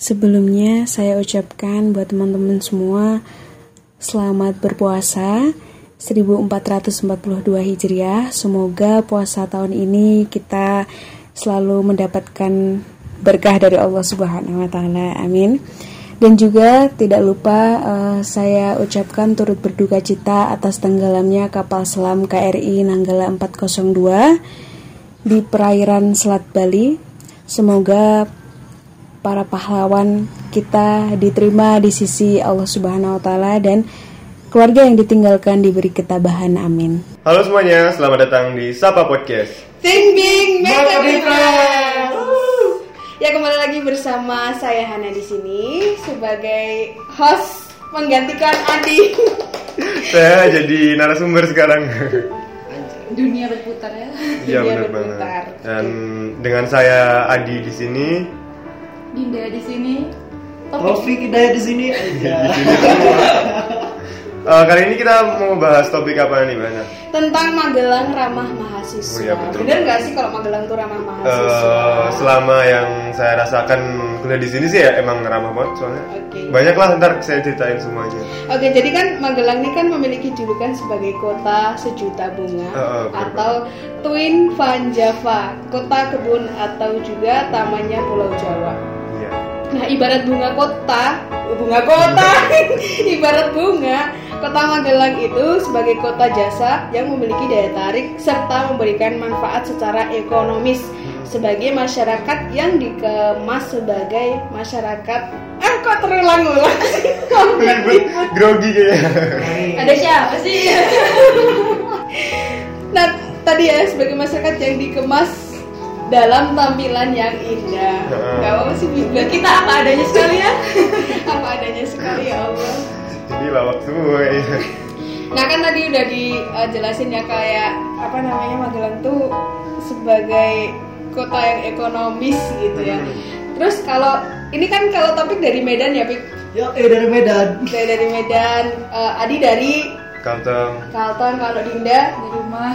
Sebelumnya saya ucapkan buat teman-teman semua selamat berpuasa 1442 Hijriah. Semoga puasa tahun ini kita selalu mendapatkan berkah dari Allah Subhanahu wa taala. Amin. Dan juga tidak lupa uh, saya ucapkan turut berduka cita atas tenggelamnya kapal selam KRI Nanggala 402 di perairan Selat Bali. Semoga para pahlawan kita diterima di sisi Allah Subhanahu wa taala dan keluarga yang ditinggalkan diberi ketabahan. Amin. Halo semuanya, selamat datang di Sapa Podcast. Think big, make a difference. Ya kembali lagi bersama saya Hana di sini sebagai host menggantikan Adi. saya jadi narasumber sekarang. Dunia berputar ya. Iya benar banget. Dan dengan saya Adi di sini Dinda di sini. Taufik Hidayat di sini. Uh, kali ini kita mau bahas topik apa nih banyak? Tentang Magelang ramah mahasiswa. Oh, iya, betul. Bener nggak sih kalau Magelang tuh ramah mahasiswa? Uh, selama yang saya rasakan kuliah di sini sih ya emang ramah banget soalnya. Okay. Banyak lah ntar saya ceritain semuanya. Oke, okay, jadi kan Magelang ini kan memiliki julukan sebagai kota sejuta bunga uh, uh, atau Twin Van Java, kota kebun atau juga tamannya Pulau Jawa. Nah, ibarat bunga kota, bunga kota, ibarat bunga. Kota Magelang itu sebagai kota jasa yang memiliki daya tarik serta memberikan manfaat secara ekonomis sebagai masyarakat yang dikemas sebagai masyarakat. Eh kok terulang-ulang grogi kayaknya. Ada siapa sih? Nah tadi ya sebagai masyarakat yang dikemas dalam tampilan yang indah. Gak apa sih, kita apa adanya sekali ya. apa adanya sekali ya Allah. Jadi lawak semua ya nah kan tadi udah dijelasin ya kayak apa namanya Magelang tuh sebagai kota yang ekonomis gitu ya. Hmm. terus kalau ini kan kalau topik dari Medan ya Pik? Ya eh dari Medan. Dari dari Medan. Uh, Adi dari Kalteng Kalteng kalau Dinda di rumah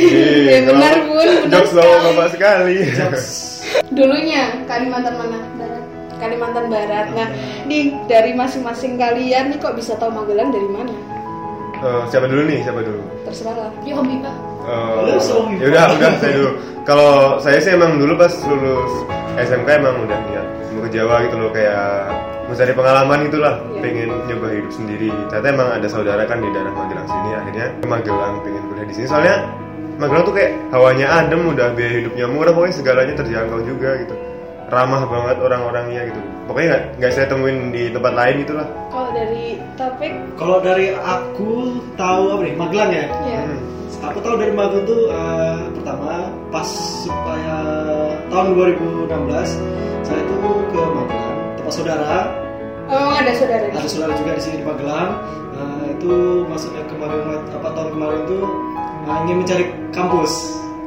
ya benar bun jokes lo bapak sekali dulunya Kalimantan mana Barat Kalimantan Barat. Nah, nih dari masing-masing kalian nih kok bisa tahu Magelang dari mana? Uh, siapa dulu nih? Siapa dulu? Terserah lah. Ya Om Bipa. Uh, ya udah, udah saya dulu. Kalau saya sih emang dulu pas lulus SMK emang udah niat mau ke Jawa gitu loh kayak mencari pengalaman itulah, yeah. pengen nyoba hidup sendiri. Ternyata emang ada saudara kan di daerah Magelang sini, akhirnya ke Magelang pengen kuliah di sini. Soalnya Magelang tuh kayak hawanya adem, udah biaya hidupnya murah, pokoknya segalanya terjangkau juga gitu ramah banget orang-orangnya gitu pokoknya nggak nggak saya temuin di tempat lain itulah kalau dari topik kalau dari aku tahu apa nih Magelang ya yeah. hmm. aku tahu dari Magelang tuh uh, pertama pas supaya tahun 2016 saya tuh ke Magelang tempat saudara. Oh ada saudara ada saudara juga di sini di Magelang. Uh, itu maksudnya kemarin apa tahun kemarin tuh uh, ingin mencari kampus.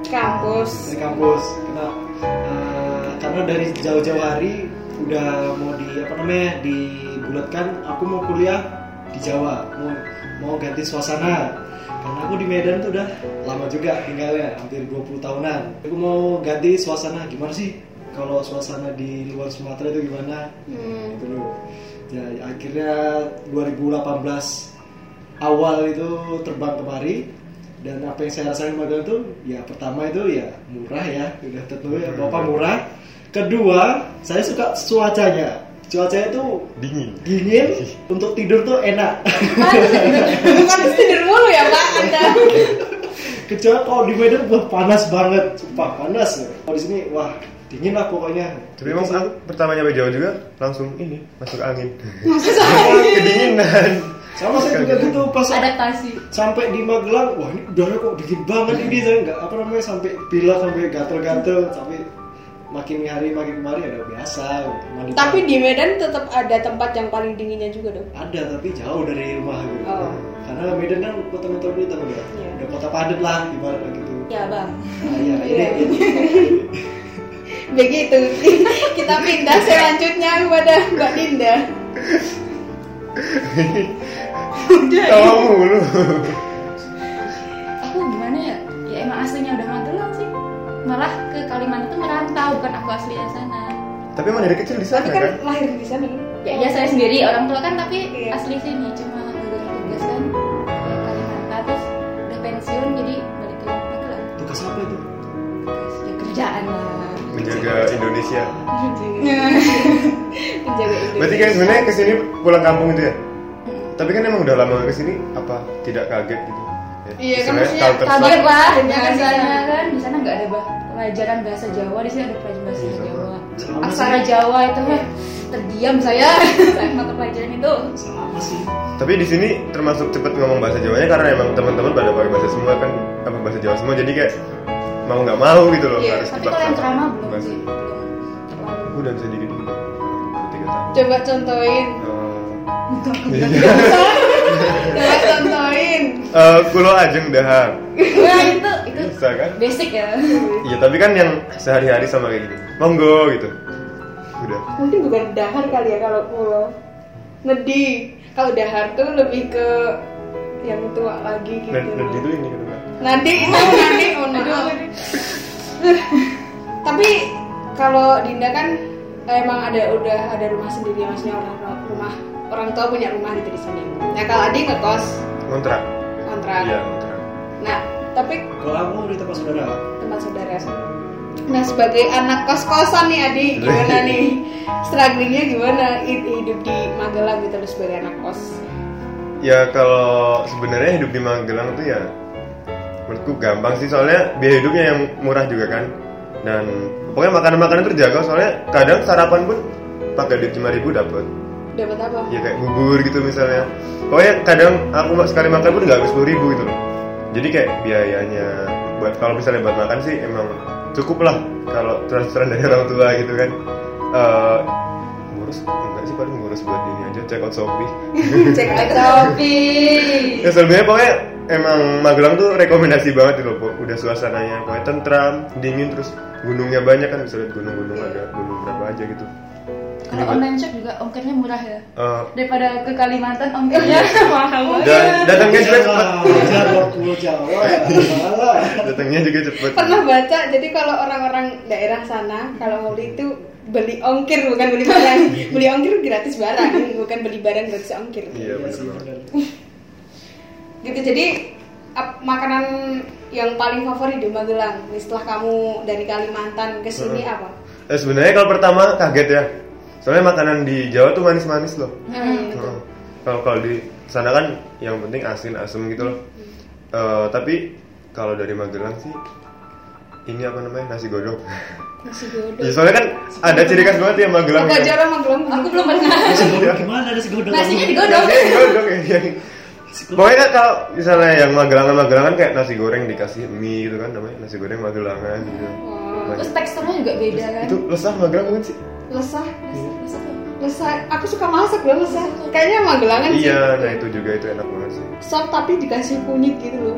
Kampus. Dari kampus. Kita uh, karena dari jauh-jauh hari udah mau di apa namanya dibulatkan aku mau kuliah di Jawa. Mau mau ganti suasana karena aku di Medan tuh udah lama juga tinggalnya hampir 20 tahunan. Aku mau ganti suasana gimana sih? Kalau suasana di luar Sumatera itu gimana? Hmm. itu loh ya akhirnya 2018 awal itu terbang kemari dan apa yang saya rasain magang itu ya pertama itu ya murah ya udah tentu ya bapak murah. Kedua, saya suka cuacanya. Cuacanya itu dingin. Dingin. Untuk tidur tuh enak. Bukan tidur mulu ya Pak Anda. Kecuali kalau di Medan wah panas banget, sumpah panas. Kalau di sini wah dingin lah pokoknya. Tapi emang aku pertama nyampe Jawa juga langsung ini masuk angin. Masuk angin. Kedinginan. Sama saya juga gitu pas adaptasi. Sampai di Magelang, wah ini udara kok dingin banget ini saya nggak apa namanya sampai pilek sampai gatel-gatel sampai makin hari makin kemari ada biasa gitu. tapi di Medan tetap ada tempat yang paling dinginnya juga dong ada tapi jauh dari rumah gitu oh. karena Medan kan kota metropolitan udah yeah. udah kota padat lah ibaratnya gitu ya bang nah, ya, ini, ini. begitu kita pindah selanjutnya kepada Mbak Dinda udah tahu mulu malah ke Kalimantan tuh merantau bukan aku asli dari sana tapi emang dari kecil di sana Tapi kan kan lahir di sana? Ya, ya saya sendiri orang tua kan tapi Iya. asli sini cuma gagal tugas kan ke Kalimantan terus udah pensiun jadi balik ke Magelang. tugas apa itu Terus ya kerjaan lah. menjaga Indonesia Menjaga Indonesia. berarti kan sebenarnya ke sini pulang kampung itu ya tapi kan emang udah lama ke sini apa tidak kaget gitu Ya, Iya, kan maksudnya. Kaget lah kan di sana sana. kan di sana nggak ada bah pelajaran bahasa Jawa di sini ada pelajaran bahasa Iya. Jawa. Sama Aksara sih. Jawa itu mah terdiam saya saat mata pelajaran itu. sama sih tapi di sini termasuk cepet ngomong bahasa Jawanya karena emang teman-teman pada pakai bahasa semua kan apa bahasa Jawa semua jadi kayak mau nggak mau gitu loh Iya, harus Tapi kalau yang ceramah belum sih, belum udah bisa dikit dikit Coba contohin. Eh, Coba contohin. eh, kulo ajeng dahar Wah itu itu bisa kan basic ya. iya tapi kan yang sehari-hari sama kayak gini monggo gitu udah Mungkin bukan dahar kali ya kalau pulau. Ngedi. Kalau dahar tuh lebih ke yang tua lagi gitu. dan itu ini kan Nanti, nanti, oh, maaf. Tapi kalau Dinda kan emang ada udah ada rumah sendiri maksudnya orang rumah orang tua punya rumah gitu di sini. Nah kalau Adi ngekos kontrak kontrak. iya kontrak Nah tapi kalau aku di tempat saudara tempat saudara. Nah sebagai anak kos kosan nih Adi gimana nih? Strugglingnya gimana Hi- hidup di Magelang gitu loh sebagai anak kos? ya kalau sebenarnya hidup di Magelang tuh ya menurutku gampang sih soalnya biaya hidupnya yang murah juga kan dan pokoknya makanan-makanan terjaga soalnya kadang sarapan pun pakai duit 5000 ribu dapat Dapat apa? ya kayak bubur gitu misalnya pokoknya kadang aku sekali makan pun nggak habis sepuluh ribu gitu loh jadi kayak biayanya buat kalau misalnya buat makan sih emang cukup lah kalau transferan dari orang tua gitu kan Eh, ngurus enggak sih paling ngurus buat ini aja check out shopee Cek aja. Tapi ya sebenarnya pokoknya emang Magelang tuh rekomendasi banget gitu loh Po. udah suasananya pokoknya tentram dingin terus gunungnya banyak kan bisa lihat gunung-gunung ada gunung berapa aja gitu kalau online shop juga ongkirnya murah ya. Eh, Daripada ke Kalimantan ongkirnya mahal. dan datangnya juga Jawa pulau Jawa ya datangnya juga cepet. Pernah baca jadi kalau orang-orang daerah sana kalau mau beli itu beli ongkir bukan beli barang. Beli ongkir gratis barang bukan beli barang gratis ongkir. Iya Iya benar gitu jadi ap- makanan yang paling favorit di Magelang nih, setelah kamu dari Kalimantan ke sini apa? Eh, sebenarnya kalau pertama kaget ya soalnya makanan di Jawa tuh manis-manis loh Hmm. Kalau kalau di sana kan yang penting asin asem gitu loh. Eh, tapi kalau dari Magelang sih ini apa namanya nasi godok. nasi godok ya, soalnya kan ada ciri khas banget ya Magelang. apa ya. aja orang Magelang Aku belum pernah. Nasi godok gimana ada nasi godok Nasinya digodok. Nasi godok ya. Pokoknya kan kalau misalnya yang Magelangan Magelangan kayak nasi goreng dikasih mie gitu kan namanya nasi goreng Magelangan gitu. Wah, Terus teksturnya juga beda kan. Itu lesah Magelang bukan sih? Lesah Lesah tuh. lesah aku suka masak loh lesah kayaknya Magelangan sih Iya, nah itu juga itu enak banget sih. sop tapi dikasih kunyit gitu loh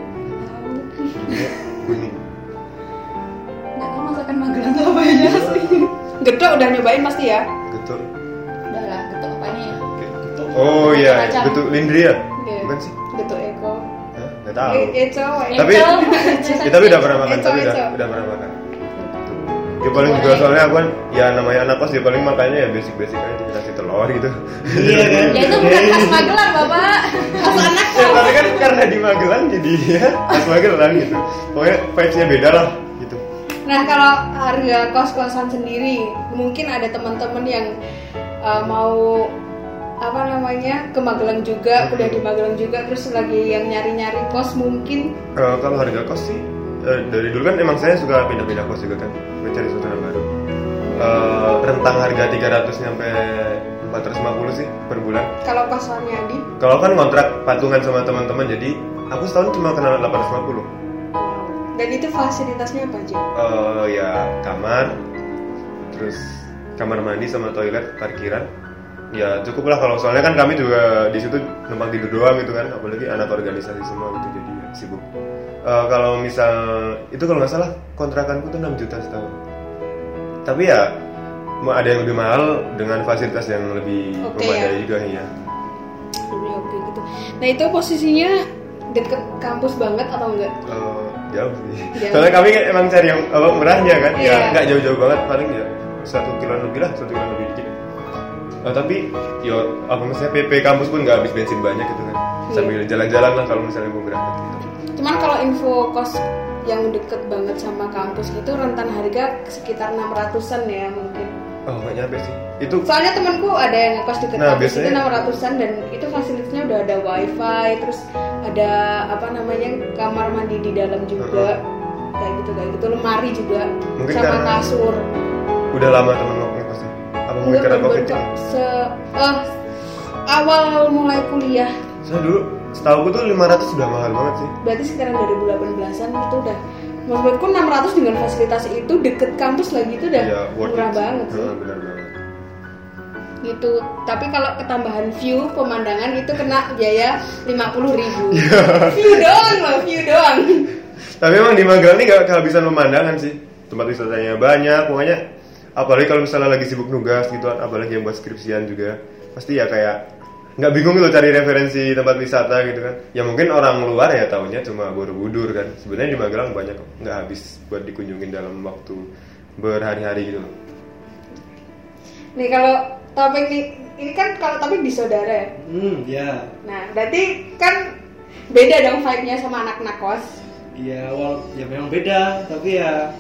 Ini kuning. Nggak tahu masakan Magelang apa aja sih. gedok udah nyobain pasti ya Getuk. Udah lah, ketuk apa nih? Getuk. Oh iya, Kacang. getuk lindri ya? Iya. Bukan sih? gedok eko Hah? Nggak tahu. Eh, eh, ya. Tapi kita udah pernah makan, tapi udah pernah makan. Ya paling juga soalnya aku kan ya namanya anak kos ya paling makannya ya basic-basic aja nasi telur gitu. Iya kan? Ya itu bukan khas Magelang, Bapak. Khas anak ya, tapi kan karena di Magelang jadi ya khas Magelang gitu. Pokoknya vibes-nya beda lah gitu. Nah kalau harga kos-kosan sendiri, mungkin ada teman-teman yang uh, mau apa namanya ke Magelang juga, udah di Magelang juga, terus lagi yang nyari-nyari kos mungkin. Eh, kalau harga kos sih eh, dari dulu kan emang saya suka pindah-pindah kos juga kan, mencari suasana baru. Eh, rentang harga 300 sampai 450 sih per bulan. Kalau kosannya di, Kalau kan kontrak patungan sama teman-teman jadi aku setahun cuma kena 850. dan itu fasilitasnya apa aja? Eh ya kamar, terus kamar mandi sama toilet, parkiran. Ya cukup lah kalau soalnya kan kami juga di situ numpang tidur doang gitu kan, apalagi anak organisasi semua gitu jadi ya, sibuk. Eh, kalau misal itu kalau nggak salah kontrakanku tuh 6 juta setahun. Tapi ya mau ada yang lebih mahal dengan fasilitas yang lebih Oke, memadai ya. juga ya. Oke gitu. Nah itu posisinya deket kampus banget atau enggak? Eh, jauh sih. Jauh. Soalnya kami emang cari yang apa, murahnya kan, Iya. ya nggak jauh-jauh banget paling ya satu kilo lebih lah satu kilo lebih dikit Eh, tapi yo apa misalnya PP kampus pun nggak habis bensin banyak gitu kan sambil jalan-jalan lah kalau misalnya mau berangkat gitu Cuman kalau info kos yang deket banget sama kampus gitu rentan harga sekitar 600-an ya mungkin. oh nggak nyampe sih itu Soalnya temanku ada yang ngekos deket Nah, kampus itu biasanya- 600-an dan itu fasilitasnya udah ada wifi, terus ada apa namanya kamar mandi di dalam juga. Kayak gitu kayak gitu, lemari juga Mungkin sama kasur. udah lama temen lo ngekosnya apa mungkin karena covid. Se eh, awal mulai kuliah saya dulu setahu gue tuh 500 sudah mahal banget sih. Berarti sekarang 2018an itu udah menurutku 600 dengan fasilitas itu deket kampus lagi itu udah ya murah it. banget sih. Nah, benar banget. Gitu tapi kalau ketambahan view pemandangan itu kena biaya 50.000 ribu. View doang loh view doang. Tapi emang di Magelang ini gak kehabisan pemandangan sih. Tempat wisatanya banyak, pokoknya apalagi kalau misalnya lagi sibuk nugas gitu kan, apalagi yang buat skripsian juga, pasti ya kayak nggak bingung gitu cari referensi tempat wisata gitu kan. Ya mungkin orang luar ya tahunya cuma Borobudur kan. Sebenarnya di Magelang banyak kok, nggak habis buat dikunjungin dalam waktu berhari-hari gitu. loh. nih kalau topik nih ini kan kalau topik di saudara ya Hmm, ya. nah berarti kan beda dong vibe-nya sama anak-anak kos Iya, wal ya memang beda, tapi ya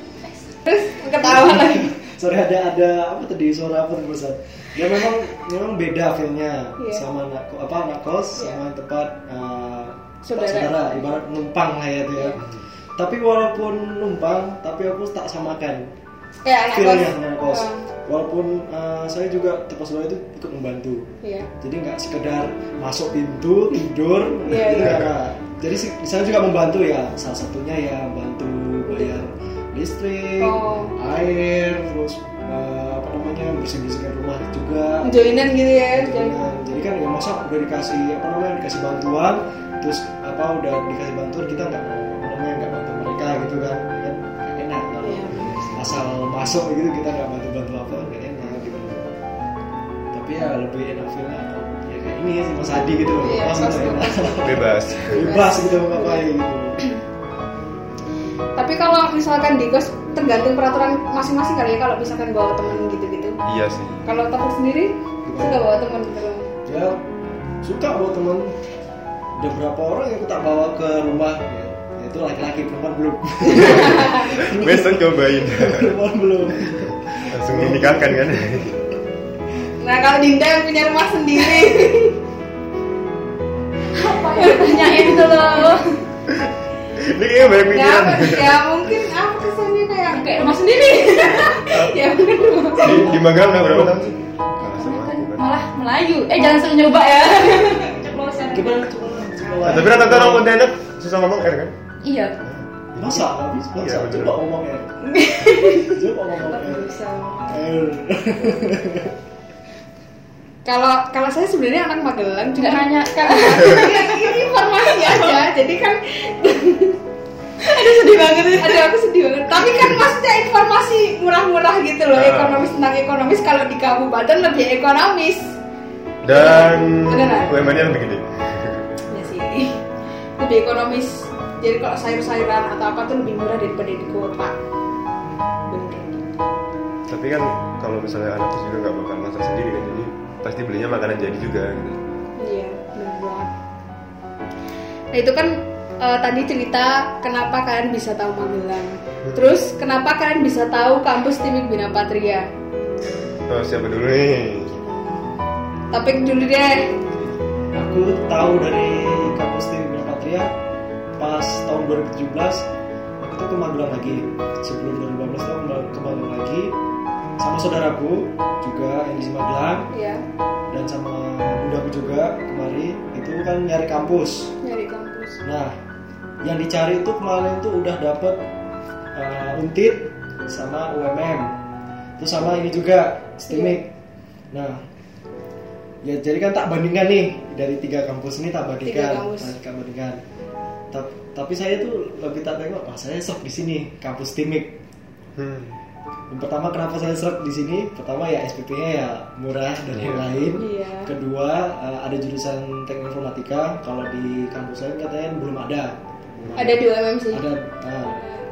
terus ketawa lagi sorry ada ada apa tadi suara apa terusan ya memang memang beda feelnya Iya. sama anak apa anak kos Iya. sama tempat uh, Saudara. saudara ibarat numpang lah ya itu ya tapi walaupun numpang tapi aku tak samakan kos feelnya sama anak kos Oh, walaupun uh, saya juga tempat saudara itu ikut membantu iya jadi nggak sekedar masuk pintu tidur Iya, gitu iya. ya jadi di sana juga membantu ya salah satunya ya bantu bayar listrik Oh. air terus eh, apa namanya bersih bersihkan rumah juga. Joinan gitu ya kan. jadi kan ya masa udah dikasih apa namanya dikasih bantuan terus apa udah dikasih bantuan kita nggak mau apa namanya nggak bantu mereka gitu kan. Kan nggak enak kalau Iya. asal masuk gitu kita nggak bantu bantu apa nggak enak gitu. Tapi ya lebih enak feelnya kalau ya kayak ini sih Mas Adi gitu loh Iya, Mas enak kos- Bebas. bebas gitu mau ngapain gitu. Tapi kalau misalkan di kos tergantung peraturan masing-masing kali ya kalau misalkan bawa temen gitu-gitu. iya sih. Kalau takut sendiri suka bawa temen gitu. ya suka bawa teman ada berapa orang yang aku tak bawa ke rumah ya, itu laki-laki perempuan belum Besok cobain. perempuan belum Langsung dinikahkan kan. Nah kalau Dinda yang punya rumah sendiri, apa yang tanyain itu loh Ini kayaknya banyak ya, pikiran. ya mungkin apa kesannya kayak kayak rumah sendiri. Ya. Rumah. Di, di Magelang udah berapa tahun sih? Malah Melayu. Eh jangan sering nyoba ya. Ceplosan. Gimana tapi rata-rata orang Pontianak susah ngomong R kan? iya. Masa Iya, masa betul. coba ngomong ya coba ngomong bisa. Kalau kalau saya sebenarnya anak Magelang cuma nanya kan ini informasi aja. Jadi kan aduh sedih banget aduh aku sedih banget tapi kan maksudnya informasi murah-murah gitu loh Ah. ekonomis tentang ekonomis kalau di kabupaten lebih ekonomis Dan Beneran? UMR-nya lebih gede. ya sih lebih ekonomis jadi kalau sayur-sayuran atau apa tuh lebih murah daripada di kota bener Tapi kan kalau misalnya anak juga nggak bakal masak sendiri kan, jadi pasti belinya makanan jadi juga gitu. iya bener banget nah itu kan eh, tadi cerita kenapa kalian bisa tahu Magelang. Terus kenapa kalian bisa tahu kampus Timik Bina Patria? Oh, siapa dulu nih? topik dulu deh. Aku tahu dari kampus tim Bina Patria pas tahun 2017 aku tuh ke Magelang lagi. Sebelum 2018 tuh aku ke Magelang lagi. Sama saudaraku juga yang di Magelang. Ya dan sama bundaku juga kemari. Itu kan nyari kampus. Nyari kampus. Nah yang dicari itu kemarin tuh udah dapet uh, untit sama UMM terus sama ini juga STIMIK nah ya jadi kan tak bandingkan nih dari tiga kampus ini tak bandingkan. Tak bandingkan. Ta- tapi saya tuh lebih tak tengok wah saya sok di sini kampus STIMIK Hmm. yang pertama kenapa saya serap di sini? Pertama ya SPP-nya ya murah dan yang lain Iya. kedua eh, ada jurusan teknik informatika. Kalau di kampus lain katanya belum ada ada di UMM sih ada nah,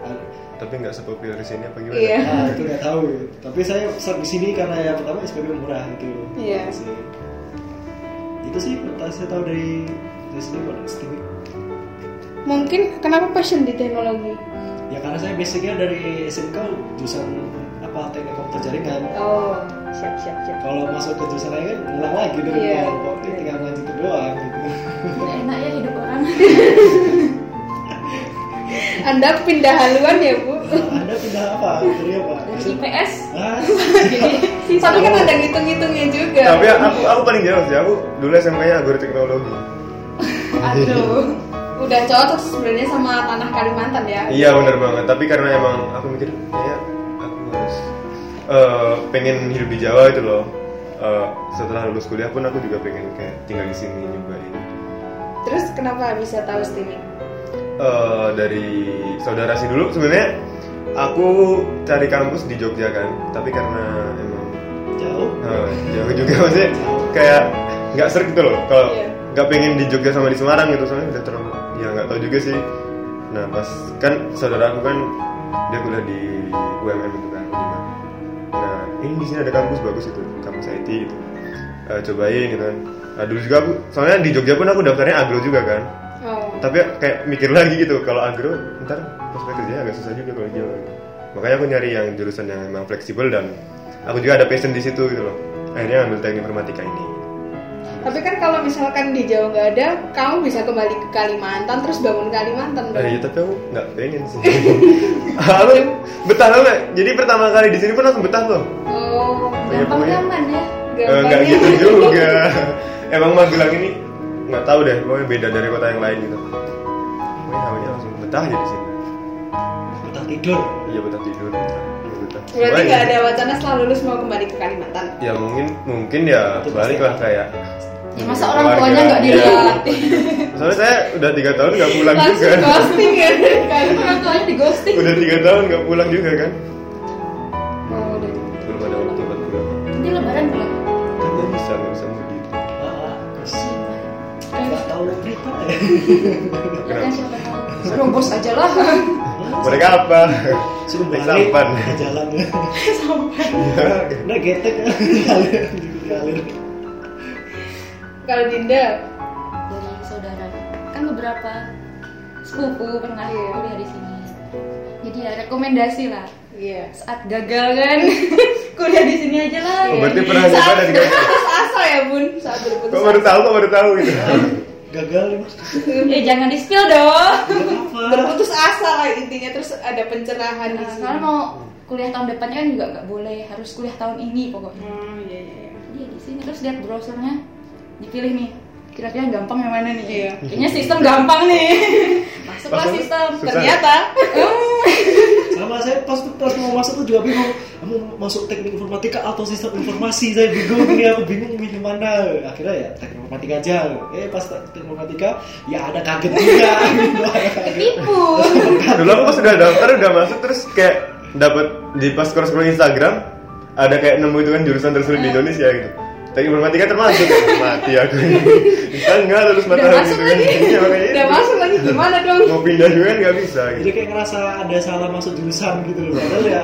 ad- tapi nggak sepopuler di sini apa gimana? Iya. Nah, itu nggak tahu. Tapi saya start di sini karena yang pertama SPP murah itu. Iya. Sih. Itu sih saya tahu dari dari sini. Mungkin kenapa passion di teknologi? Ya karena saya basicnya dari SMK jurusan apa teknik komputer jaringan. Oh, siap siap siap. Kalau masuk ke jurusan lain kan ngulang lagi dari Iya. nol. Kok ini tinggal lanjutin doang gitu. Enak ya hidup orang Anda pindah haluan ya bu? Nah, Anda pindah apa? Dari apa? dari IPS Ah, Tapi kan ada ngitung-ngitungnya juga. Tapi aku aku paling jauh sih. Aku dulu SMK-nya agroteknologi. Aduh, udah cocok sebenarnya sama tanah Kalimantan ya. Iya bener banget. Tapi karena emang aku mikir kayak aku harus eh, pengen hidup di Jawa itu loh. Eh, setelah lulus kuliah pun aku juga pengen kayak tinggal di sini nyobain. Terus kenapa bisa tahu streaming? Eh, dari saudara sih dulu sebenarnya aku cari kampus di Jogja kan. Tapi karena emang jauh. eh, jauh juga maksudnya kayak nggak serik gitu loh. Kalau Iya. nggak pengen di Jogja sama di Semarang gitu soalnya udah terlalu ya nggak tahu juga sih. Nah pas kan saudara aku kan dia kuliah di UMM itu kan. Nah ini di sini ada kampus bagus itu kampus IT itu. Eh, cobain gitu kan. Nah, dulu juga aku soalnya di Jogja pun aku daftarnya agro juga kan. Tapi kayak mikir lagi gitu kalau agro ntar prospek kerjanya agak susah juga kalau Jawa. gitu. Makanya aku nyari yang jurusan yang memang fleksibel dan aku juga ada passion di situ gitu loh. Akhirnya ambil teknik informatika ini. tapi kan kalau misalkan di Jawa nggak ada, kamu bisa kembali ke Kalimantan terus bangun Kalimantan dong. Nah, iya tapi aku nggak pengen sih. aku betah banget. Jadi pertama kali di sini pun langsung betah tuh. Oh, Iya, gampang nyaman ya Eh, nggak gitu juga. Emang Magelang ini nggak tahu deh, pokoknya beda dari kota yang lain gitu. Pokoknya namanya langsung betah aja di sini. Betah tidur. Iya betah tidur, betah. Iya, betah. Berarti nggak ada wacana setelah lulus mau kembali ke Kalimantan. Ya mungkin mungkin ya balik lah kayak. ya masa orang tuanya nggak Iya. dilihatin Soalnya saya udah tiga tahun nggak pulang Langsung juga. ghosting ya dari kan orang tuanya di ghosting Udah tiga tahun nggak pulang juga kan? Oh, udah. Belum ada waktu buat pulang. nanti lebaran pulang Kan nggak bisa nggak bisa Tahu berita ya. siapa tahu Serobos aja lah. Mereka apa? Naik balik sampan. ke jalan. Sampai. Udah getek ngalir. Kalau Dinda, dari saudara kan beberapa sepupu pernah Iya. kuliah di sini jadi ya rekomendasi lah iya. saat gagal kan kuliah di sini aja lah Oh, ya. berarti pernah nyoba dari gagal. asa ya bun, saat berputus Kok baru tahu kok baru tahu gitu. Gagal nih mas. ya jangan di spill dong berputus asa lah intinya terus ada pencerahan nah, soalnya mau kuliah tahun depannya kan juga nggak boleh harus kuliah tahun ini pokoknya Oh iya iya. iya. Iya di sini terus lihat browsernya dipilih nih kira-kira gampang yang mana nih Iya. kayaknya sistem gampang nih Masuk. sistem Susah. Ternyata Sama saya pas pas mau masuk tuh juga bingung. Kamu masuk teknik informatika atau sistem informasi saya bingung ini aku bingung milih mana. Akhirnya ya teknik informatika aja. Eh pas teknik informatika ya ada kaget juga. ketipu Dulu aku pas udah daftar udah masuk terus kayak dapat di pas scroll Instagram ada kayak nemu itu kan jurusan tersulit di Indonesia gitu. Teknik informatika termasuk mati aku. Bisa nggak terus mata udah masuk kan. lagi, Iya, makanya udah masuk lagi gimana dong? Mau pindah juga kan nggak bisa gitu. Jadi kayak ngerasa ada salah masuk jurusan gitu loh. Padahal ya, ya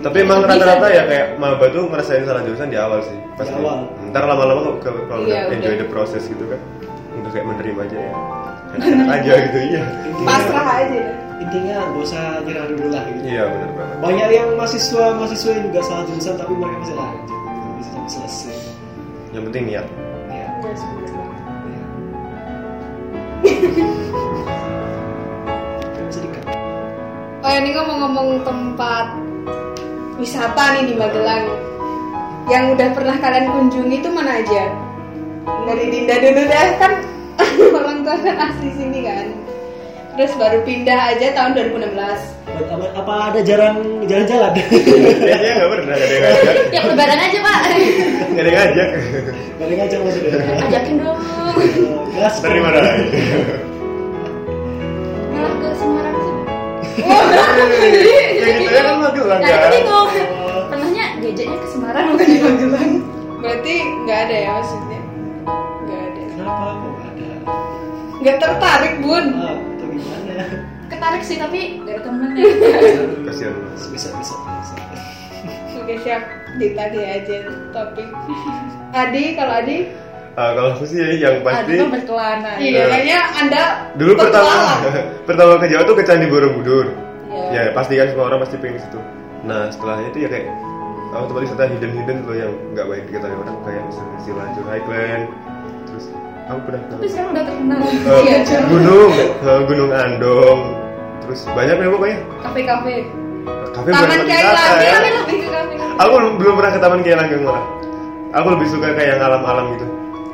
Tapi emang rata-rata ya kayak maba tuh ngerasain salah jurusan di awal sih pasti. Di awal. Ntar lama-lama kalau Iya, udah enjoy udah. the process gitu kan, udah kayak menerima aja ya. Enak aja gitu iya. Pasrah aja. intinya gak usah nyerah dulu lah gitu. Iya benar banget. Banyak yang mahasiswa mahasiswa yang juga salah jurusan tapi mereka masih lanjut, bisa sampai selesai. Yang penting niat. Ya. Ya. Oh ini ngomong-ngomong tempat wisata nih di Magelang yang udah pernah kalian kunjungi itu mana aja? Dari Dinda dulu deh kan orang tua kan asli sini kan. Terus baru pindah aja tahun 2016. Apa, apa ada jarang jalan-jalan? Kayaknya nggak pernah ada yang ngajak. ya lebaran aja pak Nggak ada yang ngajak. Gak ada ngajak maksudnya. ajakin dong Gas. Terima kasih. malah ke Semarang sih Ya gitu ya kan Magelang nah itu bingung tengahnya diajaknya ke Semarang bukan di Magelang Berarti nggak ada ya maksudnya? Nggak ada. Kenapa kok gak ada? Nggak tertarik bun. Ah, itu gimana? Ketarik sih tapi gak ada temennya kasihan mas bisa bisa. Bisa Oke siap. Ditagih aja topik. Adi kalau Adi? Ah, kalau aku sih yang pasti Aduh berkelana. Iya, kayaknya Anda dulu pertama pertama ke Jawa tuh ke Candi Borobudur. Iya. ya pasti kan semua orang pasti pengen ke situ. Nah setelahnya itu ya kayak oh, tempat wisata hidden hidden loh yang nggak banyak diketahui orang kayak misalnya Silanjur Highland terus aku pernah tapi sekarang udah terkenal. Eh, iya Cur. gunung eh, gunung Andong terus banyak ya pokoknya? Kafe-kafe kafe. Taman bukan tempat Kiai wisata Langgeng ya. tapi lebih ke kafe. Aku belum belum pernah ke Taman Kiai Langgeng malah aku lebih suka kayak yang alam-alam gitu.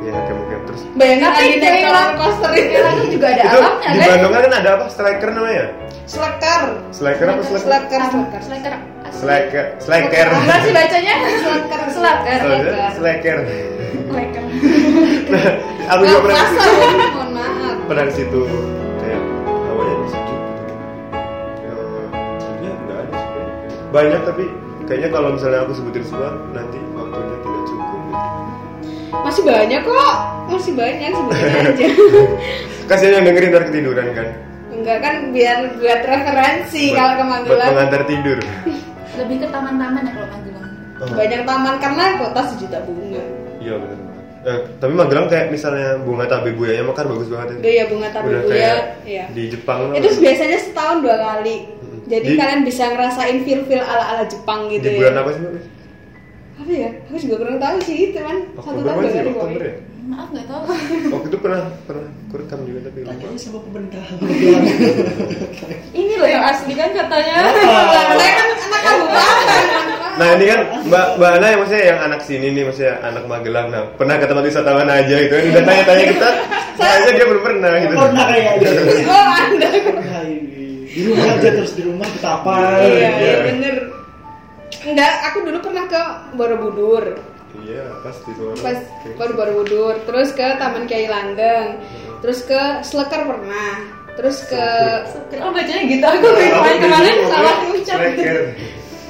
Ya kayak mungkin terus? Bayangin naik kayak roller coaster itu juga ada itu alamnya di kan? Bandung kan ada apa? Striker namanya? Selekar. Slacker apa slacker? Selekar Selekar Slacker, slacker. Apa sih bacanya? Selekar Slacker. Slacker. Selekar Nah, aku juga pernah situ. mohon maaf. Pernah ke situ Banyak tapi kayaknya kalau misalnya aku sebutin semua nanti waktunya tidak cukup. Masih banyak kok. Masih banyak sebenarnya aja. Kasihan yang dengerin ntar ketiduran kan. Enggak kan biar buat referensi Buat- kalau ke Buat pengantar tidur. lebih ke taman-taman ya kalau Magelang Oh, Banyak taman karena kota sejuta bunga. Iya benar. Eh, tapi Magelang kayak misalnya bunga tabebuyanya mekar bagus banget ya. Gaya bunga tabe Udah buya, kayak ya. di Jepang. Itu biasanya setahun dua kali. Jadi Di- kalian bisa ngerasain feel-feel ala-ala Jepang gitu di ya. bulan apa sih? Mbak? Apa ya? Aku juga kurang tahu sih itu kan. Satu tahun dua kali Oktober ya? maaf nggak tahu Waktu itu pernah pernah kurekam juga tapi lupa. tanya sama pemerintah ini loh yang asli kan katanya Saya kan anak kabupaten. Nah ini kan Mbak Mbak Ana yang maksudnya yang anak sini nih maksudnya anak Magelang. Nah pernah ke tempat wisatawan aja gitu kan. Udah tanya-tanya kita, kayaknya dia belum pernah gitu. pernah kayaknya Oh, Anda. pernah ini di rumah aja terus di rumah betapa Iya, iya. iya bener. Enggak, aku dulu pernah ke Borobudur. Iya pasti. Pas baru Borobudur, terus ke Taman Kiai Langgeng, terus ke Slekar pernah, terus ke oh bacanya gitu aku main kemarin salah ucap Slacker.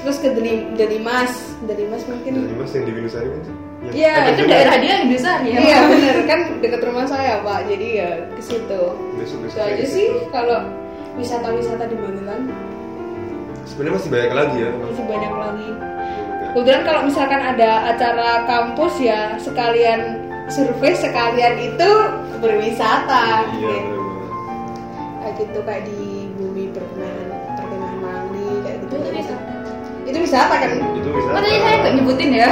terus ke Deli, Delimas, Delimas mungkin. Jadi mas yang di Binusari kan? Iya, itu daerah dia yang bisa ya Iya bener kan dekat rumah saya pak, jadi ya ke situ. Besok Itu besok. aja sih kalau wisata-wisata di Magelang Sebenarnya masih banyak lagi ya. masih banyak lagi. Kemudian kalau misalkan ada acara kampus ya sekalian survei sekalian itu berwisata. Iya gitu. Kayak gitu kayak di bumi perkenahan perkenahan Mangli kayak gitu. itu bisa Itu wisata kan? Itu bisa. oh tadi saya nggak nyebutin ya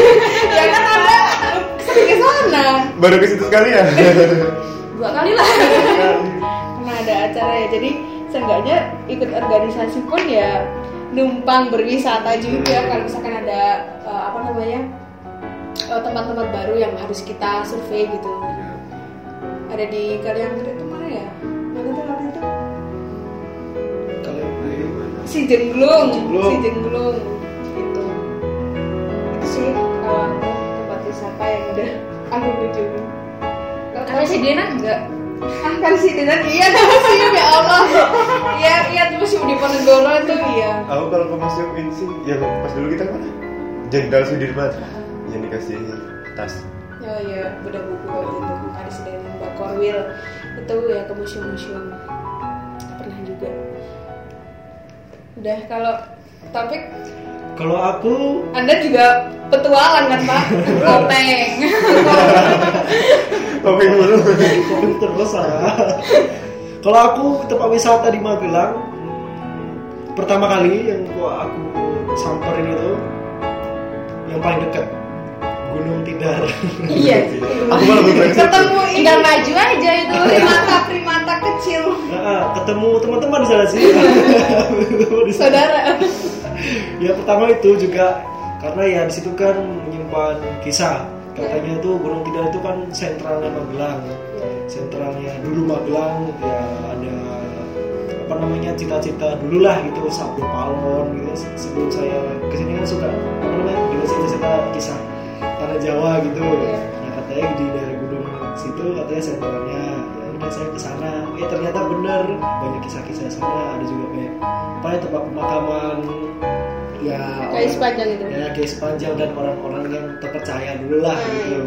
ya kan ada sering ke sana. Baru ke situ sekali ya. dua kali lah ada acara ya. Jadi seenggaknya ikut organisasi pun ya numpang berwisata juga kalau misalkan ada eh, apa namanya eh, tempat-tempat baru yang harus kita survei gitu. Iya. Ada di kalian itu mana ya? Mana tuh waktu itu? kalau Ayo, mana? Si Jengglung, Jengglung. si Jengglung itu. Itu sih kalau aku tempat wisata yang udah aku kunjungi. Kalau tapi si Dena enggak kan sih dengan iya museum ya Allah. Iya iya tuh museum di Ponegoro itu iya. Aku kalau ke museum sih yang pas dulu kita mana? Jenderal Sudirman yang dikasih tas. Oh iya bedah buku waktu itu ada sedang Mbak Korwil itu ya ke museum-museum pernah juga. Udah kalau topik kalau aku Anda juga petualang kan Pak? Kopeng. Kopi mulu. Komen terus saya. Kalau aku tempat wisata di Magelang pertama kali yang gua aku samperin itu yang paling dekat Gunung Tidar. iya. Aku malah. Ketemu tinggal maju aja itu primata primata kecil Nah, ketemu teman-teman di sana sih. Saudara. ya pertama itu juga karena ya di situ kan menyimpan kisah. Katanya itu Gunung Tidar itu kan sentralnya Magelang. Sentralnya dulu Magelang ya ada apa namanya cita-cita dulu lah gitu sabun palon gitu sebelum saya ke sini kan suka apa namanya juga cerita-cerita kisah tanah Jawa gitu Iya. nah katanya di daerah gunung situ katanya sentralnya ya udah saya ke sana eh ternyata bener banyak kisah-kisah sana. Ada juga kayak apa ya tempat pemakaman. Ya Kayak sepanjang itu. ya kayak sepanjang dan orang-orang yang terpercaya dulu lah Hmm. gitu.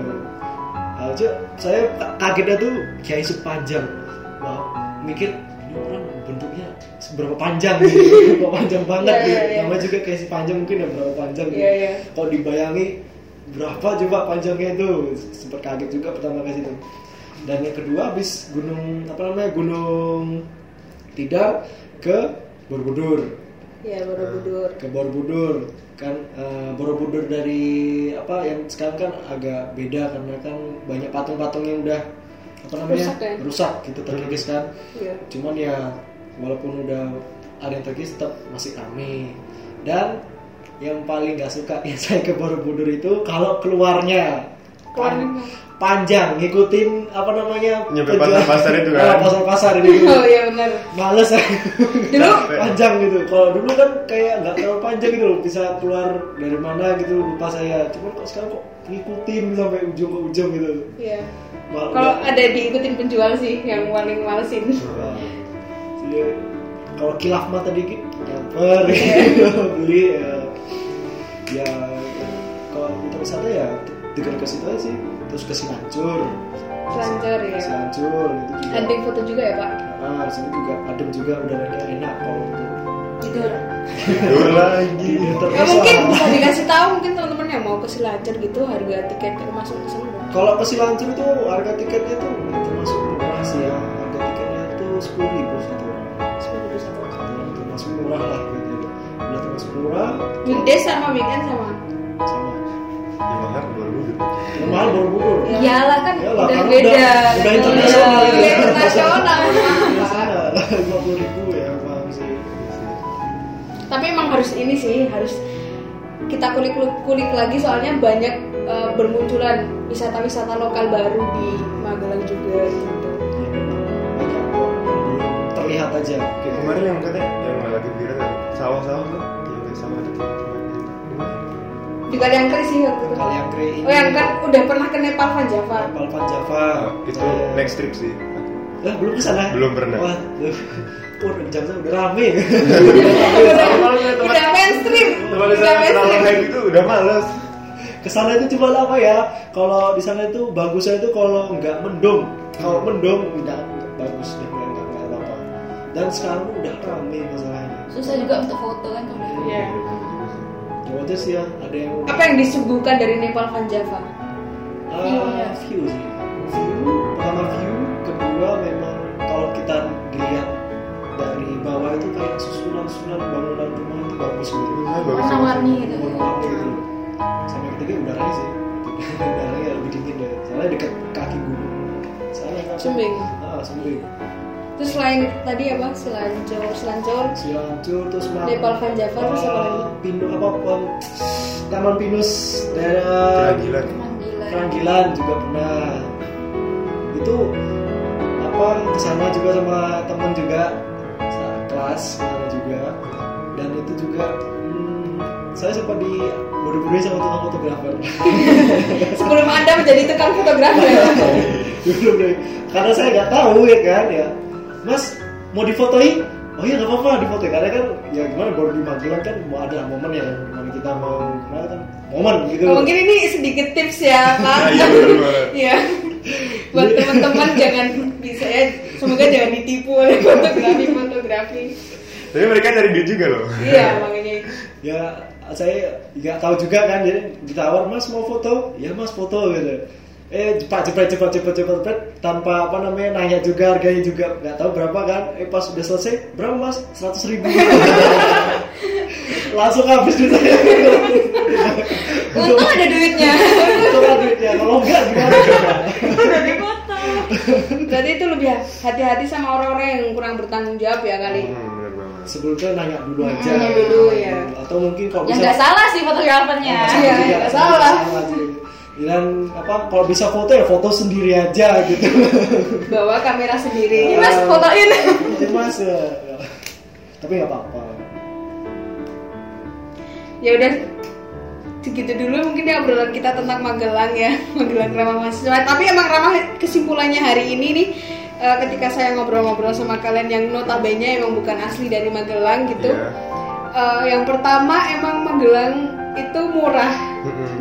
Nah, Cuk, saya ka- kagetnya tuh kiai sepanjang. Wah mikir ini orang bentuknya seberapa panjang gitu berapa panjang banget gitu iya, iya. namanya juga kayak si panjang mungkin ya berapa panjang gitu Iya, iya. kalau dibayangi berapa coba panjangnya itu? Sempat kaget juga pertama kali itu dan yang kedua habis gunung apa namanya gunung tidak ke Borobudur. Ya Borobudur. Ke Borobudur. Kan eh, Borobudur dari apa yang sekarang kan agak beda karena kan banyak patung-patung yang udah apa namanya Rusak kan? rusak gitu terkikis kan. Iya. cuman ya walaupun udah ada yang terkikis tetap masih rame. Dan yang paling gak suka ya saya ke Borobudur itu kalau keluarnya. Keluarnya. pan- panjang ngikutin apa namanya Nyampe penjual- pasar-pasar itu kan? Pasar-pasar ini gitu. oh iya benar males saya Dulu? panjang gitu kalau dulu kan kayak nggak terlalu panjang gitu loh bisa keluar dari mana gitu lupa saya cuman kok sekarang kok ngikutin sampai ujung ke ujung gitu Iya. Mal- Kalau ada diikutin penjual sih yang paling malesin. Nah, jadi, kalau kilaf mah tadi ki- nyamper gitu, beli ya, ya kalau untuk wisata ya dekat ke situ aja sih terus ke Silancur Selancar ya. Silancur itu juga Hunting foto juga ya Pak? ah sini juga adem juga udaranya enak kalau untuk Tidur. Tidur lagi. terus Ya mungkin bisa dikasih tahu mungkin teman-teman yang mau ke Selancar gitu harga tiket termasuk ke sana. Kalau ke Silancur itu harga tiketnya tuh termasuk murah sih ya. Harga tiketnya tuh sepuluh ribu satu orang. Sepuluh ribu satu orang termasuk murah lah gitu. Udah termasuk murah Weekdays sama weekend sama. sama. Ya mahal dua ribu. Yang mahal Borobudur. Iyalah kan Iyalah, udah beda. udah- udah internasional Iya, internasional. Di sana lima puluh ribu ya bang sih. Tapi emang harus ini sih harus kita kulik-kulik lagi soalnya banyak eh, bermunculan wisata-wisata lokal baru di Magelang juga gitu. Ya, belum terlihat aja. Kayak kemarin yang katanya yang lagi viral sawah-sawah tuh, sawah. Di Kaliangkri sih waktu itu. Kalian kre ini. Oh yang kan udah pernah ke Nepal Van Java. Nepal Van Java. Itu Saya- next trip sih. Lah belum ke sana? Belum pernah. Wah. Oh, udah jam udah rame. Udah mainstream. Kalau Udah mainstream. itu udah males. Ke sana itu cuma apa ya? Kalau di sana itu bagusnya itu kalau nggak mendung. Kalau mendung nggak nggak bagus deh nggak nggak apa-apa. Dan sekarang udah rame masalahnya. susah juga untuk foto kan kalau Iya. Sih ya, ada yang Apa yang disuguhkan dari Nepal Van Java? Ah, View-nya. view sih. View, pertama view, kedua memang kalau kita dilihat dari bawah itu kayak susunan-susunan bangunan rumah itu bagus gitu. Warna-warni gitu Warna-warni gitu. Sama ketiga udaranya sih. udaranya lebih dingin deh. Soalnya dekat kaki gunung. Sana kan. Sumbing. Ah, Sumbing. Terus selain tadi apa? Selancur, Selancur, Silancur terus Mam- Nepal Van Java terus apa lagi? Pinus apa Pem- Taman Pinus daerah Kerangilan. Panggilan Keranggilan juga pernah. Itu apa ke sana juga sama teman juga. Sa- kelas ke sana juga. Dan itu juga hmm, saya sempat di buru-buru sama tukang fotografer. Sebelum Anda menjadi tukang fotografer. Ya? dulu deh. Karena saya nggak tahu ya kan ya mas mau difotoin oh iya nggak apa-apa difotoin karena kan ya gimana baru di Magelang kan mau ada momen yang di mana kita mau gimana kan momen gitu Oh, mungkin ini sedikit tips ya, Pak. Iya, banget. Iya. Buat teman-teman jangan bisa ya, semoga jangan ditipu oleh fotografi-fotografi. Tapi mereka cari duit juga loh. Iya, makanya ya saya nggak tahu juga kan jadi ditawar mas mau foto ya mas foto gitu eh cepat cepat cepat cepat cepat cepat. Tanpa apa namanya nanya juga harganya juga. Nggak tahu berapa kan? Eh pas udah selesai berapa mas? seratus ribu. Langsung habis duit saya untung ada duitnya. itu kan duitnya. Kalau enggak gimana? Udah dipotong. Berarti itu lebih hati-hati sama orang-orang yang kurang bertanggung jawab ya kali. Hmm, sebelumnya nanya dulu aja. Nanya dulu, ya. atau mungkin kalau yang bisa nggak salah sih fotografernya. Oh, Iya, nggak salah. Dan apa kalau bisa foto ya foto sendiri aja gitu Bawa kamera sendiri. Ini Mas fotoin. Ini mas ya. Tapi nggak apa-apa. ya udah segitu dulu mungkin ya obrolan kita tentang Magelang ya Magelang ramah mahasiswa tapi emang ramah kesimpulannya hari ini nih eh, ketika saya ngobrol-ngobrol sama kalian yang notabene emang bukan asli dari Magelang gitu Iya. Eh, yang pertama emang Magelang itu murah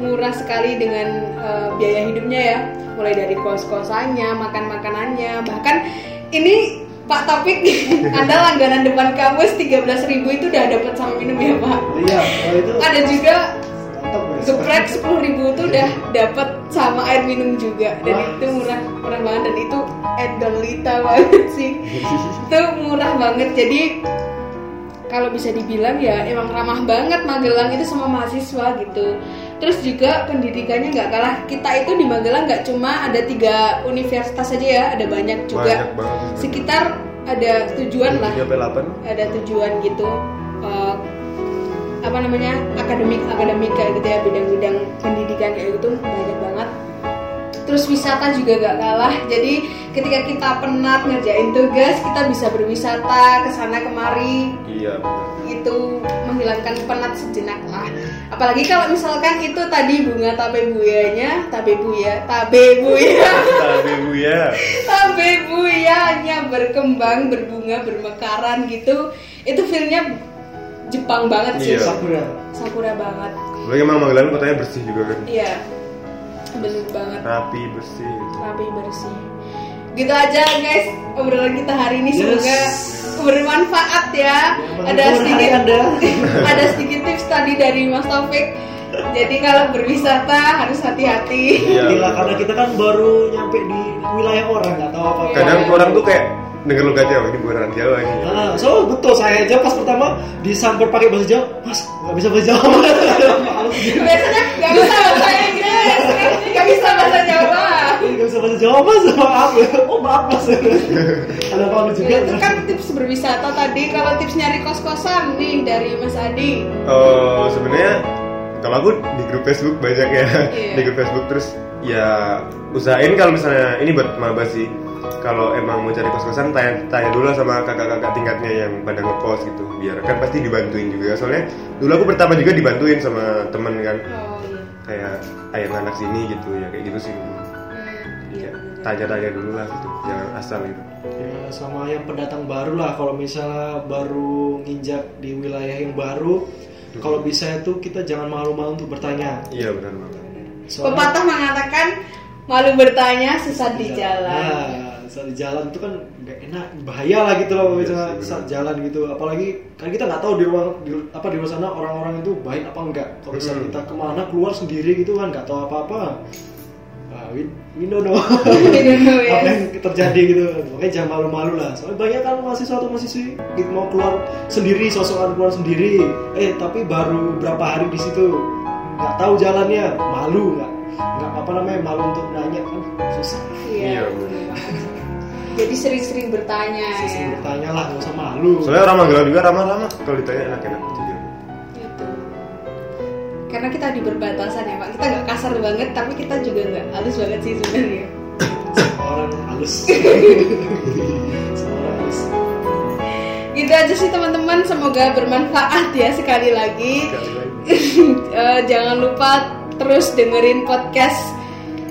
murah sekali dengan eh, biaya hidupnya ya. Mulai dari kos-kosannya makan makanannya bahkan ini Pak Topik, Anda langganan depan kampus 13.000 itu udah dapat sama minum ya Pak. Iya itu Ada juga ya. geprek 10.000 itu udah dapat sama air minum juga. Dan itu murah murah banget. Dan itu endolita banget sih. itu murah banget. Jadi kalau bisa dibilang ya emang ramah banget Magelang itu sama mahasiswa gitu. Terus juga pendidikannya nggak kalah. Kita itu di Magelang nggak cuma ada tiga universitas saja ya ada banyak juga. Banyak banget. sekitar ada tujuan lah. Sampai 8 ada tujuan gitu. Eh, apa namanya? Akademik akademik kayak gitu ya bidang-bidang pendidikan kayak gitu banyak banget terus wisata juga gak kalah. Jadi ketika kita penat ngerjain tugas kita bisa berwisata ke sana kemari. Iya itu menghilangkan penat sejenak lah. Apalagi kalau misalkan itu tadi bunga tabe buyanya tabe buya tabe buya. Tapi bu ya. tabe buyanya berkembang berbunga bermekaran gitu. Itu feelnya Jepang banget sih. Iya. Sakura. Sakura banget. Lagi emang Magelang kotanya bersih juga kan. iya bener banget Rapi bersih. gitu. rapi bersih gitu aja guys obrolan kita hari ini Yes. semoga bermanfaat ya ada Menghibur hari sedikit Anda. ada sedikit tips tadi dari Mas Taufik jadi kalau berwisata harus hati-hati Iya. Karena kita kan baru nyampe di wilayah orang nggak tahu apa apa Kadang orang tuh kayak denger lu Jawa ini bukan orang Jawa ini. Nah, so betul saya aja pas pertama disamper pakai bahasa Jawa, Mas nggak bisa bahasa Jawa. Biasanya nggak bisa bahasa Inggris nggak bisa bahasa Jawa Nggak bisa bahasa Jawa mas, maaf ya. Oh maaf mas. Ada apa juga? itu kan tips berwisata tadi kalau tips nyari kos-kosan nih dari Mas Adi Oh sebenarnya kalau aku di grup Facebook banyak ya Iya. di grup Facebook terus ya usahain kalau misalnya ini buat maba sih kalau emang mau cari kos kosan tanya tanya dulu lah sama kakak-kakak tingkatnya yang pada ngekos gitu. Biar kan pasti dibantuin juga. Soalnya dulu aku pertama juga dibantuin sama temen kan. Oh iya. Kayak ayah anak sini gitu ya kayak gitu sih. Dulu Hmm, iya Ya, tanya-tanya dulu lah gitu. Jangan asal gitu. Ya, sama yang pendatang baru lah. Kalau misalnya baru nginjak di wilayah yang baru kalau bisa itu kita jangan malu-malu untuk bertanya. Iya benar banget. Soalnya- Pepatah mengatakan malu bertanya sesat di jalan. Nah, saat di jalan itu kan nggak enak, bahaya lah gitu loh Iya misalnya sih, saat jalan gitu. Apalagi kan kita nggak tahu di ruang di, apa di luar sana orang-orang itu baik apa enggak. Kalau misalnya Hmm. kita ke mana keluar sendiri gitu kan nggak tahu apa-apa. Nah, we, we don't know apa yang terjadi gitu. Makanya jangan malu-malu lah. Soalnya banyak kan mahasiswa atau mahasiswi gitu, mau keluar sendiri, sosokan keluar sendiri. Eh tapi baru berapa hari di situ nggak tahu jalannya, malu nggak nggak apa namanya malu untuk nanya kan susah. Iya. Iya, bener banget. Jadi sering-sering bertanya ya. bertanya lah, nggak usah malu. soalnya orang Magelang juga ramah-ramah kalau ditanya enak-enak juga Gitu. Karena kita di berbatasan ya Pak. Kita nggak kasar banget, tapi kita juga nggak halus banget sih sebenarnya. Orang halus. Halus. Gitu aja sih teman-teman. Semoga bermanfaat ya sekali lagi. Sekali lagi. Eh, jangan lupa terus dengerin podcast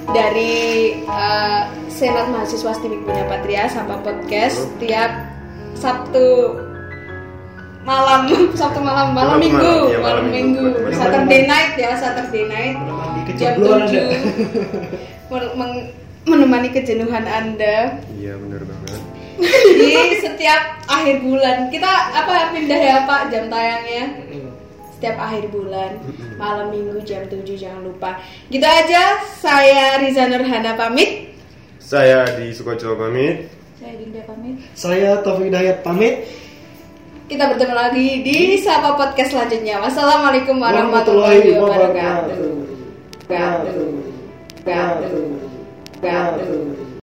dari eh, Senat Mahasiswa Stimik Punya Patria sama podcast tiap Sabtu malam Sabtu malam malam Malam, minggu malam, iya, malam malam minggu. Minggu. Saturday night ya Saturday night. Jam kecebloan Anda. 7 Men- meng- menemani kejenuhan anda. Iya benar banget. Di setiap akhir bulan. Kita apa pindah ya pak jam tayangnya? Setiap akhir bulan. Malam minggu jam 7 jangan lupa. Gitu aja saya Riza Nurhana pamit saya di Sukojo pamit Saya Dinda pamit. Saya Taufik Dayat pamit. kita bertemu lagi di Sapa Podcast selanjutnya wassalamualaikum warahmatullahi wabarakatuh Wabarakatuh. Wabarakatuh. Wabarakatuh.